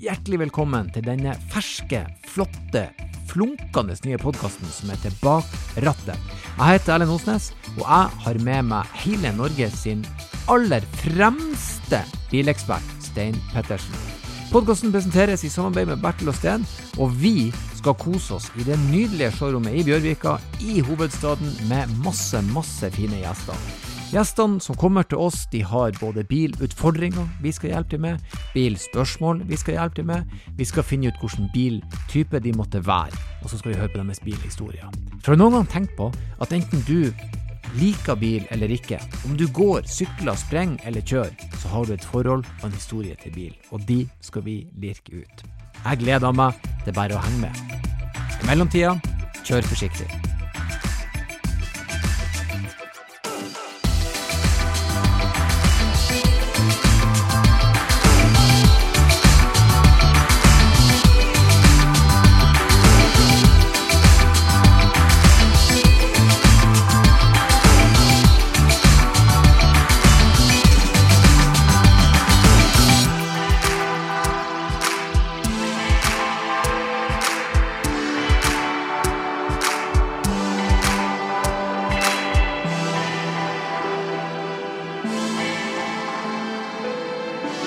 hjertelig velkommen til denne ferske, flotte, flunkende nye podkasten som heter Bak rattet. Jeg heter Erlend Osnes, og jeg har med meg hele Norge sin aller fremste bilekspert, Stein Pettersen. Podkasten presenteres i samarbeid med Bertil og Steen, og vi skal kose oss i det nydelige showrommet i Bjørvika i hovedstaden med masse, masse fine gjester. Gjestene som kommer til oss, de har både bilutfordringer vi skal hjelpe dem med, bilspørsmål vi skal hjelpe dem med, vi skal finne ut hvilken biltype de måtte være, og så skal vi høre på deres bilhistorier. For har du noen gang tenkt på at enten du liker bil eller ikke, om du går, sykler, sprenger eller kjører, så har du et forhold og en historie til bil, og de skal vi lirke ut. Jeg gleder meg, det er bare å henge med. I mellomtida, kjør forsiktig.